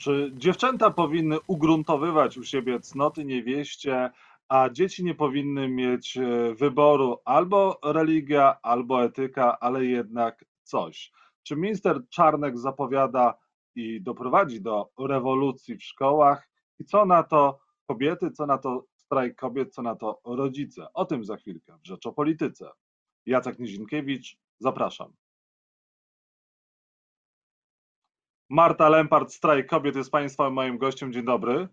Czy dziewczęta powinny ugruntowywać u siebie cnoty niewieście, a dzieci nie powinny mieć e, wyboru albo religia, albo etyka, ale jednak coś? Czy minister Czarnek zapowiada i doprowadzi do rewolucji w szkołach? I co na to kobiety, co na to strajk kobiet, co na to rodzice? O tym za chwilkę w Rzecz o Polityce. Jacek Nizinkiewicz, zapraszam. Marta Lempart, Strajk Kobiet jest Państwa moim gościem. Dzień dobry.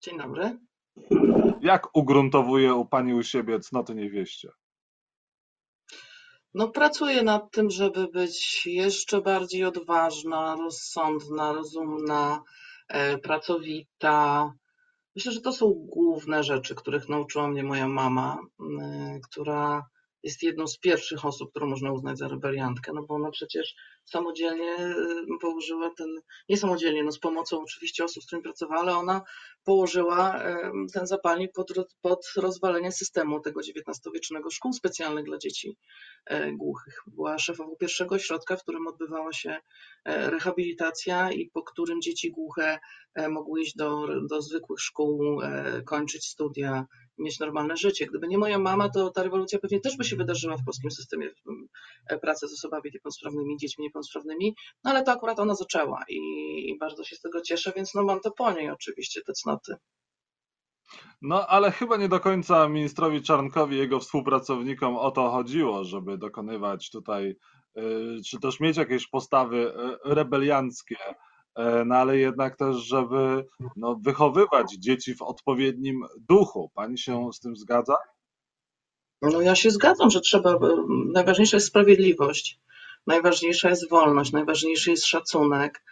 Dzień dobry. Jak ugruntowuje u Pani u siebie cnoty niewieście? No, pracuję nad tym, żeby być jeszcze bardziej odważna, rozsądna, rozumna, e, pracowita. Myślę, że to są główne rzeczy, których nauczyła mnie moja mama, e, która jest jedną z pierwszych osób, którą można uznać za rebeliantkę, no bo ona przecież samodzielnie y, położyła ten, nie samodzielnie, no z pomocą oczywiście osób, z którymi pracowała, ale ona położyła ten zapalnik pod, pod rozwalenie systemu tego XIX-wiecznego szkół specjalnych dla dzieci e, głuchych. Była szefową pierwszego ośrodka, w którym odbywała się e, rehabilitacja i po którym dzieci głuche e, mogły iść do, do zwykłych szkół, kończyć studia, mieć normalne życie. Gdyby nie moja mama, to ta rewolucja pewnie też by się wydarzyła w polskim systemie pracy z osobami niepełnosprawnymi, dziećmi niepełnosprawnymi, no ale to akurat ona zaczęła i, bardzo się z tego cieszę, więc no mam to po niej oczywiście, te cnoty. No, ale chyba nie do końca ministrowi Czarnkowi i jego współpracownikom o to chodziło, żeby dokonywać tutaj, y, czy też mieć jakieś postawy y, rebelianckie, no ale jednak też, żeby no, wychowywać dzieci w odpowiednim duchu. Pani się z tym zgadza? No ja się zgadzam, że trzeba, najważniejsza jest sprawiedliwość, najważniejsza jest wolność, najważniejszy jest szacunek.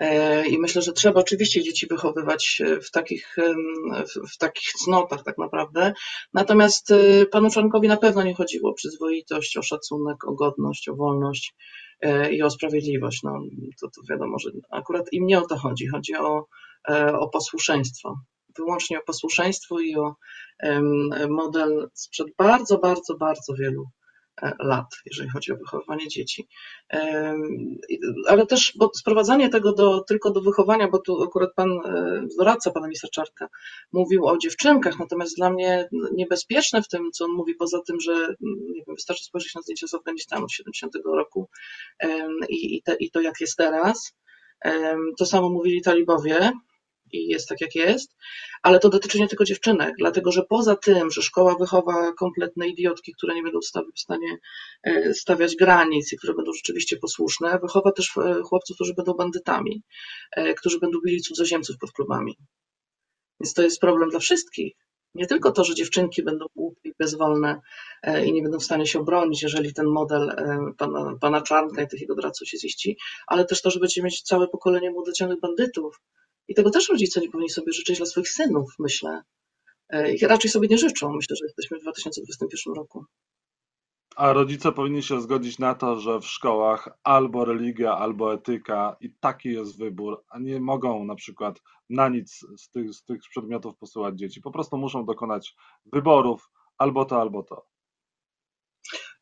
E, I myślę, że trzeba oczywiście dzieci wychowywać w takich, w, takich cnotach tak naprawdę. Natomiast e, panu Czarnkowi na pewno nie chodziło o przyzwoitość, o szacunek, o godność, o wolność e, i o sprawiedliwość. No, to, to wiadomo, że akurat im nie o to chodzi. Chodzi o, o posłuszeństwo wyłącznie o posłuszeństwo i o model sprzed bardzo, bardzo, bardzo wielu e, lat, jeżeli chodzi o wychowywanie dzieci. Ale też bo sprowadzanie tego do, tylko do wychowania, bo tu akurat pan e, doradca pana ministra Czarka mówił o dziewczynkach, natomiast dla mnie niebezpieczne w tym, co on mówi, poza tym, że nie wiem, wystarczy spojrzeć na zdjęcia z Afganistanu z 70 roku i, i, te, i to jak jest teraz. To samo mówili talibowie, i jest tak, jak jest, ale to dotyczy nie tylko dziewczynek, dlatego że poza tym, że szkoła wychowa kompletne idiotki, które nie będą w stanie e, stawiać granic i które będą rzeczywiście posłuszne, wychowa też e, chłopców, którzy będą bandytami, e, którzy będą bili cudzoziemców pod klubami. Więc to jest problem dla wszystkich. Nie tylko to, że dziewczynki będą głupie i bezwolne i nie będą w stanie się obronić, jeżeli ten model pana, pana Czarnka i tych jego się ziści, ale też to, że będziemy mieć całe pokolenie młodocianych bandytów, i tego też rodzice nie powinni sobie życzyć dla swoich synów, myślę. E, I raczej sobie nie życzą. Myślę, że jesteśmy w 2021 roku. A rodzice powinni się zgodzić na to, że w szkołach albo religia, albo etyka i taki jest wybór, a nie mogą na przykład na nic z tych, z tych przedmiotów posyłać dzieci. Po prostu muszą dokonać wyborów albo to, albo to.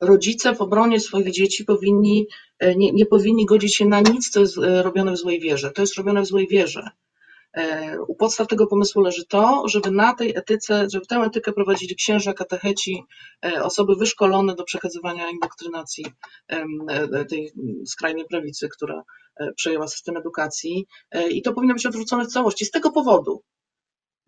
Rodzice w obronie swoich dzieci powinni, e, nie, nie powinni godzić się na nic, co jest e, robione w złej wierze. To jest robione w złej wierze. E, u podstaw tego pomysłu leży to, żeby na tej etyce, żeby tę etykę prowadzili księża, katecheci, e, osoby wyszkolone do przekazywania indoktrynacji e, tej skrajnej prawicy, która przejęła system edukacji i to powinno być odwrócone w całości. Z tego powodu,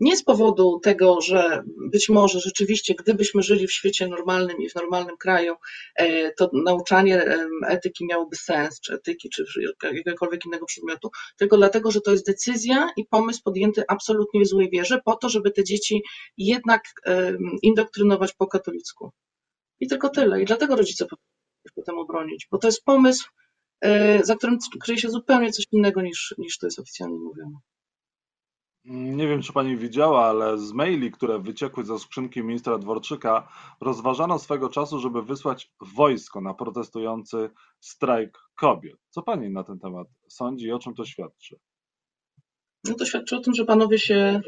nie z powodu tego, że być może rzeczywiście, gdybyśmy żyli w świecie normalnym i w normalnym kraju, e, to nauczanie etyki miałoby sens, czy etyki, czy jakiegokolwiek innego przedmiotu, tylko dlatego, że to jest decyzja i pomysł podjęty absolutnie w złej wierze, po to, żeby te dzieci jednak indoktrynować po katolicku. I tylko tyle. I dlatego rodzice powinni temu bronić, bo to jest pomysł, e, za którym kryje się zupełnie coś innego niż, niż to jest oficjalnie mówione. Nie wiem, czy pani widziała, ale z maili, które wyciekły ze skrzynki ministra Dworczyka, rozważano swego czasu, żeby wysłać wojsko na protestujący strajk kobiet. Co pani na ten temat sądzi i o czym to świadczy? No to świadczy o tym, że panowie się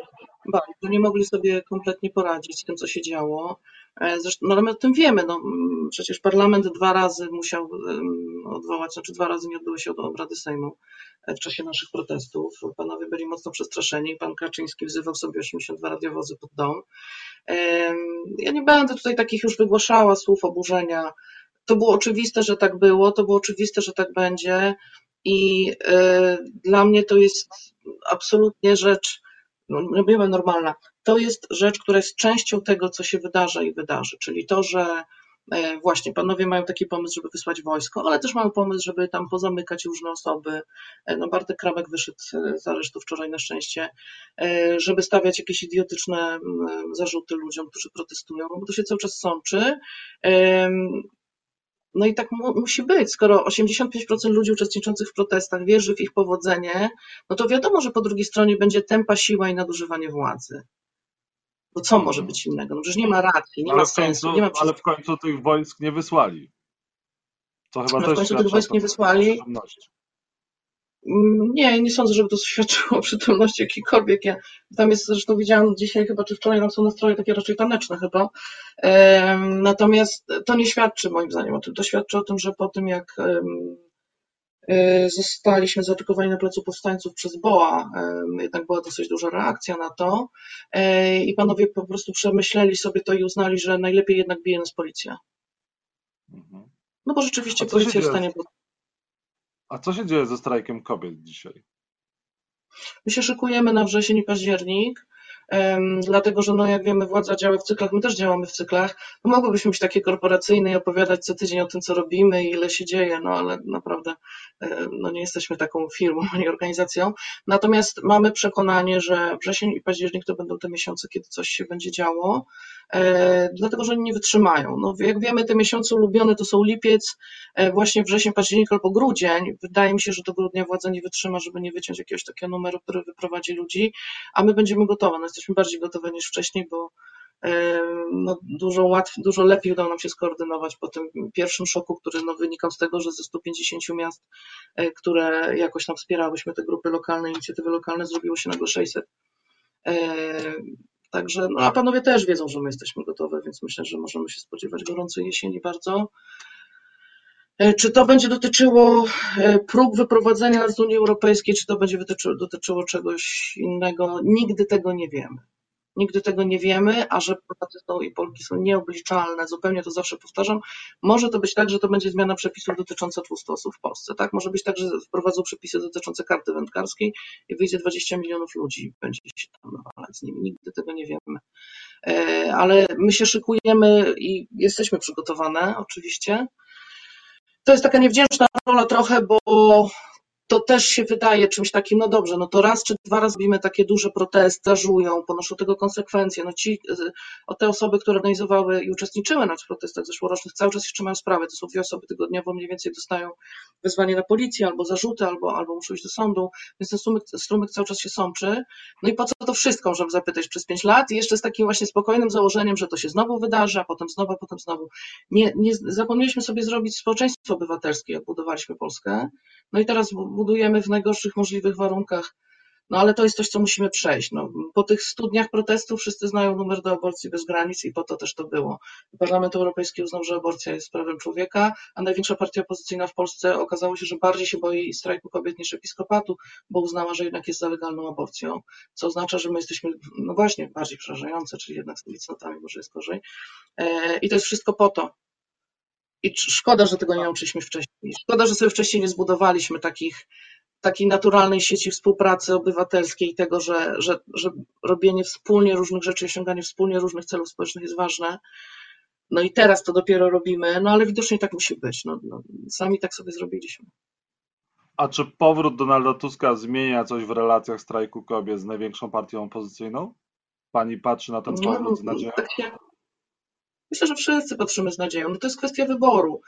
bali, że nie mogli sobie kompletnie poradzić z tym, co się działo. E, zresztą, no ale my o tym wiemy, no, mm, przecież parlament dwa razy musiał odwołać, znaczy dwa razy nie odbyły się obrady Sejmu w czasie naszych protestów. Panowie byli mocno przestraszeni, pan Kaczyński wzywał sobie 82 radiowozy pod dom. Ja nie będę tutaj takich już wygłaszała słów oburzenia. To było oczywiste, że tak było, to było oczywiste, że tak będzie i e, dla mnie to jest absolutnie rzecz, no nie normalna. To jest rzecz, która jest częścią tego, co się wydarza i wydarzy, czyli to, że e, właśnie panowie mają taki pomysł, żeby wysłać wojsko, ale też mają pomysł, żeby tam pozamykać różne osoby. E, no Bartek Kramek wyszedł z aresztu wczoraj na szczęście, żeby stawiać jakieś idiotyczne zarzuty ludziom, którzy protestują, bo to się cały czas sączy. No i tak mu, musi być. Skoro 85% ludzi uczestniczących w protestach wierzy w ich powodzenie, no to wiadomo, że po drugiej stronie będzie tempa siła i nadużywanie władzy. Bo co może być innego? No przecież nie ma racji, nie ale ma sensu. Końcu, nie ma ale w końcu tych wojsk nie wysłali. To chyba no też w końcu tych wojsk nie wysłali. Nie, nie sądzę, żeby to świadczyło o przytomności jakiejkolwiek. Ja, tam jest, zresztą widziałam dzisiaj chyba, czy wczoraj nam są nastroje takie raczej taneczne chyba. Natomiast to nie świadczy moim zdaniem o tym. To świadczy o tym, że po tym jak zostaliśmy zaatakowani na placu powstańców przez BOA, jednak była dosyć duża reakcja na to e, i panowie po prostu przemyśleli sobie to i uznali, że najlepiej jednak bije nas policja. Mhm. No bo rzeczywiście policja jest w stanie a co się dzieje ze strajkiem kobiet dzisiaj? My się szykujemy na wrzesień i październik dlatego że no jak wiemy władza działa w cyklach, my też działamy w cyklach, no mogłybyśmy być takie korporacyjne i opowiadać co tydzień o tym, co robimy i ile się dzieje, no ale naprawdę no nie jesteśmy taką firmą ani organizacją. Natomiast mamy przekonanie, że wrzesień i październik to będą te miesiące, kiedy coś się będzie działo, dlatego że oni nie wytrzymają. No, jak wiemy, te miesiące ulubione to są lipiec, e, właśnie wrzesień, październik albo grudzień. Wydaje mi się, że do grudnia władza nie wytrzyma, żeby nie wyciąć jakiegoś takiego numeru, który wyprowadzi ludzi, a my będziemy gotowe. No, jesteśmy bardziej gotowe niż wcześniej, bo e, no, dużo łatwiej, dużo lepiej udało nam się skoordynować po tym pierwszym szoku, który no, wynikał z tego, że ze 150 miast, e, które jakoś tam wspierałyśmy te grupy lokalne, inicjatywy lokalne, zrobiło się nagle 600. E, także, no, a panowie też wiedzą, że my jesteśmy gotowe, więc myślę, że możemy się spodziewać gorącej jesieni bardzo. Czy to będzie dotyczyło prób wyprowadzenia z Unii Europejskiej, czy to będzie dotyczyło czegoś innego? Nigdy tego nie wiemy. Nigdy tego nie wiemy, a że Polacy są i Polki są nieobliczalne, zupełnie to zawsze powtarzam, może to być tak, że to będzie zmiana przepisów dotycząca 200 osób w Polsce, tak? Może być tak, że wprowadzą przepisy dotyczące karty wędkarskiej i wyjdzie 20 milionów ludzi, będzie się tam nawalać z nimi. Nigdy tego nie wiemy. E, ale my się szykujemy i jesteśmy przygotowane, oczywiście. To jest taka niewdzięczna rola trochę, bo to też się wydaje czymś takim, no dobrze, no to raz czy dwa razy robimy takie duże protesty, zażują, ponoszą tego konsekwencje. No ci, o te osoby, które organizowały i uczestniczyły na protestach zeszłorocznych, cały czas jeszcze mają sprawę. To są dwie osoby tygodniowo, mniej więcej dostają wezwanie na policję, albo zarzuty, albo, albo muszą iść do sądu, więc ten strumyk, strumyk cały czas się sączy. No i po co to wszystko, żeby zapytać przez pięć lat i jeszcze z takim właśnie spokojnym założeniem, że to się znowu wydarzy, a potem znowu, a potem znowu. Nie, nie zapomnieliśmy sobie zrobić społeczeństwo obywatelskie, jak budowaliśmy Polskę. No i teraz budujemy w najgorszych możliwych warunkach. No ale to jest coś, co musimy przejść. No, po tych studniach protestu wszyscy znają numer do aborcji bez granic i po to też to było. Parlament Europejski uznał, że aborcja jest prawem człowieka, a największa partia opozycyjna w Polsce okazało się, że bardziej się boi strajku kobiet niż episkopatu, bo uznała, że jednak jest za legalną aborcją, co oznacza, że my jesteśmy, no właśnie, bardziej przerażające, czyli jednak z tymi cnotami może jest gorzej. E, I to jest wszystko po to, i szkoda, że tego nie nauczyliśmy wcześniej. Szkoda, że sobie wcześniej nie zbudowaliśmy takich, takiej naturalnej sieci współpracy obywatelskiej tego, że, że, że robienie wspólnie różnych rzeczy, osiąganie wspólnie różnych celów społecznych jest ważne. No i teraz to dopiero robimy, no ale widocznie tak musi być. No, no, sami tak sobie zrobiliśmy. A czy powrót Donalda Tuska zmienia coś w relacjach strajku kobiet z największą partią opozycyjną? Pani patrzy na ten no, powrót z nadzieją? Tak się, Myślę, że wszyscy patrzymy z nadzieją. No to jest kwestia wyboru.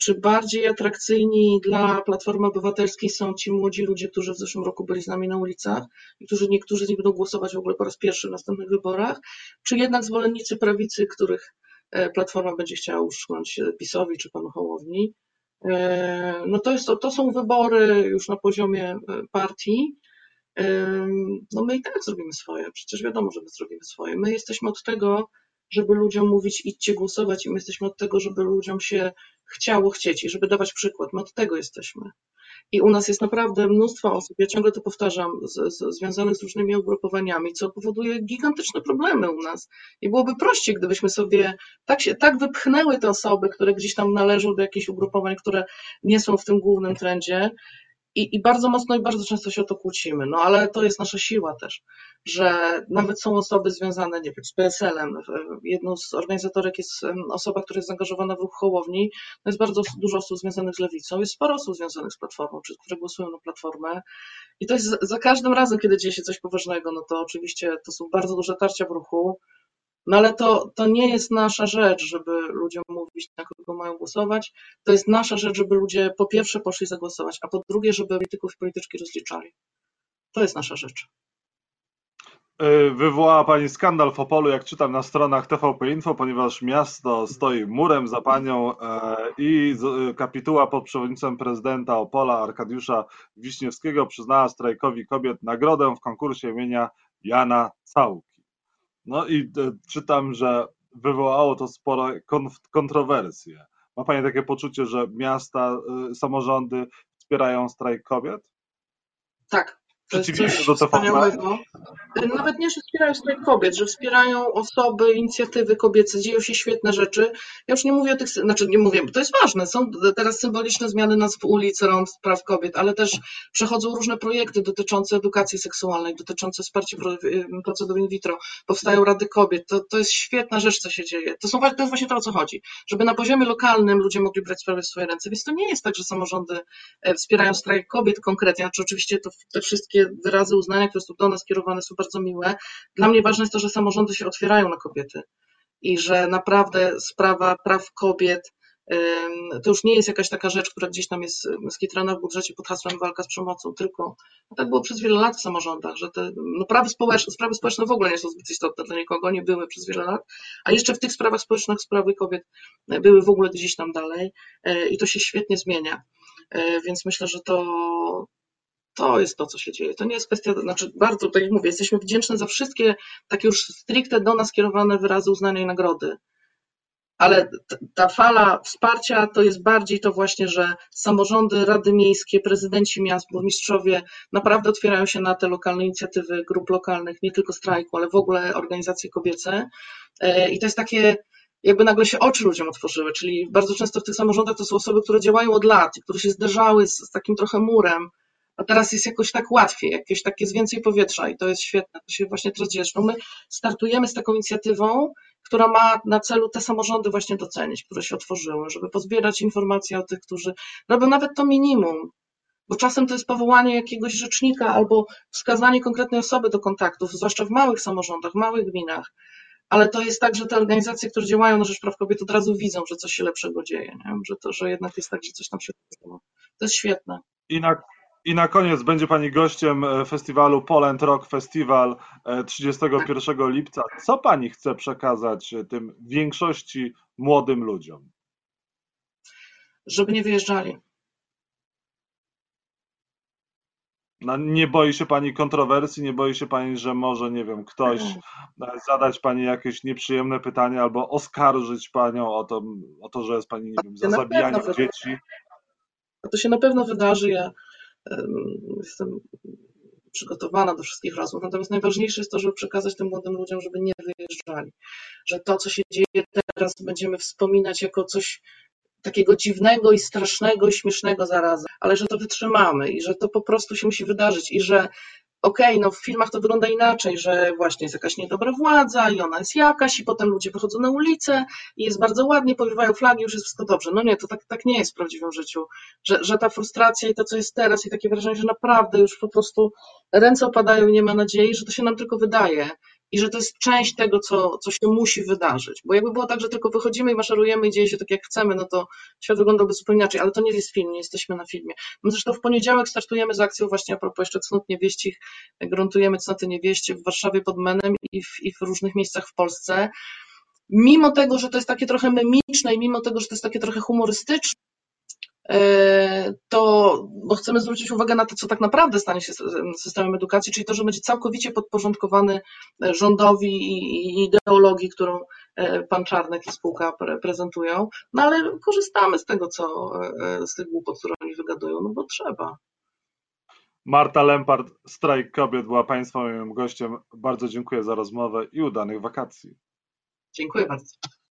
Czy bardziej atrakcyjni dla Platformy Obywatelskiej są ci młodzi ludzie, którzy w zeszłym roku byli z nami na ulicach i którzy niektórzy z nich będą głosować w ogóle po raz pierwszy w następnych wyborach, czy jednak zwolennicy prawicy, których e, Platforma będzie chciała uszczknąć PiSowi czy panu Hołowni. E, no to, jest, to, to są wybory już na poziomie e, partii. No my i tak zrobimy swoje, przecież wiadomo, że my zrobimy swoje. My jesteśmy od tego, żeby ludziom mówić idźcie głosować i my jesteśmy od tego, żeby ludziom się chciało chcieć i żeby dawać przykład. My od tego jesteśmy. I u nas jest naprawdę mnóstwo osób, ja ciągle to powtarzam, z, z, związanych z różnymi ugrupowaniami, co powoduje gigantyczne problemy u nas. I byłoby prościej, gdybyśmy sobie tak, się, tak wypchnęły te osoby, które gdzieś tam należą do jakichś ugrupowań, które nie są w tym głównym trendzie, i, I bardzo mocno i bardzo często się o to kłócimy, no ale to jest nasza siła też, że nawet są osoby związane, nie wiem, z PSL-em. Jedną z organizatorek jest osoba, która jest zaangażowana w ruch Hołowni. To jest bardzo dużo osób związanych z lewicą, jest sporo osób związanych z Platformą, czy które głosują na Platformę. I to jest za każdym razem, kiedy dzieje się coś poważnego, no to oczywiście to są bardzo duże tarcia w ruchu. No ale to, to nie jest nasza rzecz, żeby ludziom mówić, na kogo mają głosować. To jest nasza rzecz, żeby ludzie po pierwsze poszli zagłosować, a po drugie, żeby polityków i polityczki rozliczali. To jest nasza rzecz. E, wywołała Pani skandal w Opolu, jak czytam na stronach TVP Info, ponieważ miasto stoi murem za Panią e, i e, kapituła pod przewodnictwem prezydenta Opola Arkadiusza Wiśniewskiego przyznała strajkowi kobiet nagrodę w konkursie imienia Jana Całki. No i e, czytam, że wywołało to spore kontrowersje. Ma Pani takie poczucie, że miasta, e, samorządy wspierają strajk kobiet? Tak, Przeciwnie do wspaniałego. Nawet nie, że wspierają strajk kobiet, że wspierają osoby, inicjatywy kobiece, dzieją się świetne rzeczy. Ja już nie mówię o tych, znaczy nie mówię, to jest ważne, są teraz symboliczne zmiany nazw ulic, rąk, praw kobiet, ale też przechodzą różne projekty dotyczące edukacji seksualnej, dotyczące wsparcia procedur in vitro, powstają rady kobiet, to, to jest świetna rzecz, co się dzieje. To, są, to jest właśnie to, o co chodzi, żeby na poziomie lokalnym ludzie mogli brać sprawy w swoje ręce, więc to nie jest tak, że samorządy e, wspierają strajk kobiet konkretnie, znaczy oczywiście to te wszystkie wszystkie wyrazy uznania, które są do nas kierowane, są bardzo miłe. Dla mnie ważne jest to, że samorządy się otwierają na kobiety i że naprawdę sprawa praw kobiet to już nie jest jakaś taka rzecz, która gdzieś tam jest skitrana w budżecie pod hasłem walka z przemocą, tylko tak było przez wiele lat w samorządach, że te no, prawy społeczne, sprawy społeczne w ogóle nie są zbyt istotne dla nikogo, nie były przez wiele lat, a jeszcze w tych sprawach społecznych sprawy kobiet były w ogóle gdzieś tam dalej e, i to się świetnie zmienia. E, więc myślę, że to, to jest to, co się dzieje. To nie jest kwestia, znaczy bardzo, tak jak mówię, jesteśmy wdzięczni za wszystkie takie już stricte do nas kierowane wyrazy uznania i nagrody. Ale ta fala wsparcia to jest bardziej to właśnie, że samorządy, rady miejskie, prezydenci miast, burmistrzowie naprawdę otwierają się na te lokalne inicjatywy grup lokalnych, nie tylko strajku, ale w ogóle organizacje kobiece. E, I to jest takie, jakby nagle się oczy ludziom otworzyły, czyli bardzo często w tych samorządach to są osoby, które działają od lat które się zderzały z, z takim trochę murem, a teraz jest jakoś tak łatwiej, jakieś takie z więcej powietrza i to jest świetne, to się właśnie teraz dzieje. Zresztą my startujemy z taką inicjatywą, która ma na celu te samorządy właśnie docenić, które się otworzyły, żeby pozbierać informacje o tych, którzy robią nawet to minimum, bo czasem to jest powołanie jakiegoś rzecznika albo wskazanie konkretnej osoby do kontaktów, zwłaszcza w małych samorządach, małych gminach. Ale to jest tak, że te organizacje, które działają na rzecz praw kobiet, od razu widzą, że coś się lepszego dzieje, nie? Że, to, że jednak jest tak, że coś tam się dzieje. To jest świetne. I na i na koniec będzie Pani gościem e, festiwalu Poland Rock Festival 31 e, lipca. Co Pani chce przekazać e, tym większości młodym ludziom? Żeby nie wyjeżdżali. No, nie boi się Pani kontrowersji, nie boi się Pani, że może, nie wiem, ktoś zadać Pani jakieś nieprzyjemne pytanie albo oskarżyć Panią o to, o to że jest Pani, nie wiem, za zabijanie dzieci? To się na pewno wydarzy. Ja jestem przygotowana do wszystkich rozmów. Natomiast najważniejsze jest to, żeby przekazać tym młodym ludziom, żeby nie wyjeżdżali. Że to, co się dzieje teraz, będziemy wspominać jako coś takiego dziwnego i strasznego i śmiesznego zarazem, ale że to wytrzymamy i że to po prostu się musi wydarzyć i że okej, no w filmach to wygląda inaczej, że właśnie jest jakaś niedobra władza i ona jest jakaś i potem ludzie wychodzą na ulicę i jest bardzo ładnie, powiewają flagi, już jest wszystko dobrze. No nie, to tak, tak nie jest w prawdziwym życiu, że, że ta frustracja i to, co jest teraz i takie wrażenie, że naprawdę już po prostu ręce opadają i nie ma nadziei, że to się nam tylko wydaje i że to jest część tego, co, co się musi wydarzyć. Bo jakby było tak, że tylko wychodzimy i maszerujemy i dzieje się tak, jak chcemy, no to świat wyglądałby zupełnie inaczej, ale to nie jest film, nie jesteśmy na filmie. My zresztą w poniedziałek startujemy z akcją właśnie a propos jeszcze cnót niewieścich, gruntujemy cnoty niewieście w Warszawie pod Menem i w, i w różnych miejscach w Polsce. Mimo tego, że to jest takie trochę memiczne i mimo tego, że to jest takie trochę humorystyczne, to, bo chcemy zwrócić uwagę na to, co tak naprawdę stanie się systemem edukacji, czyli to, że będzie całkowicie podporządkowany rządowi i ideologii, którą pan Czarnek i spółka prezentują, no ale korzystamy z tego, co z tych głupot, które oni wygadują, no bo trzeba. Marta Lempart, Strajk Kobiet była Państwa moim gościem. Bardzo dziękuję za rozmowę i udanych wakacji. Dziękuję bardzo.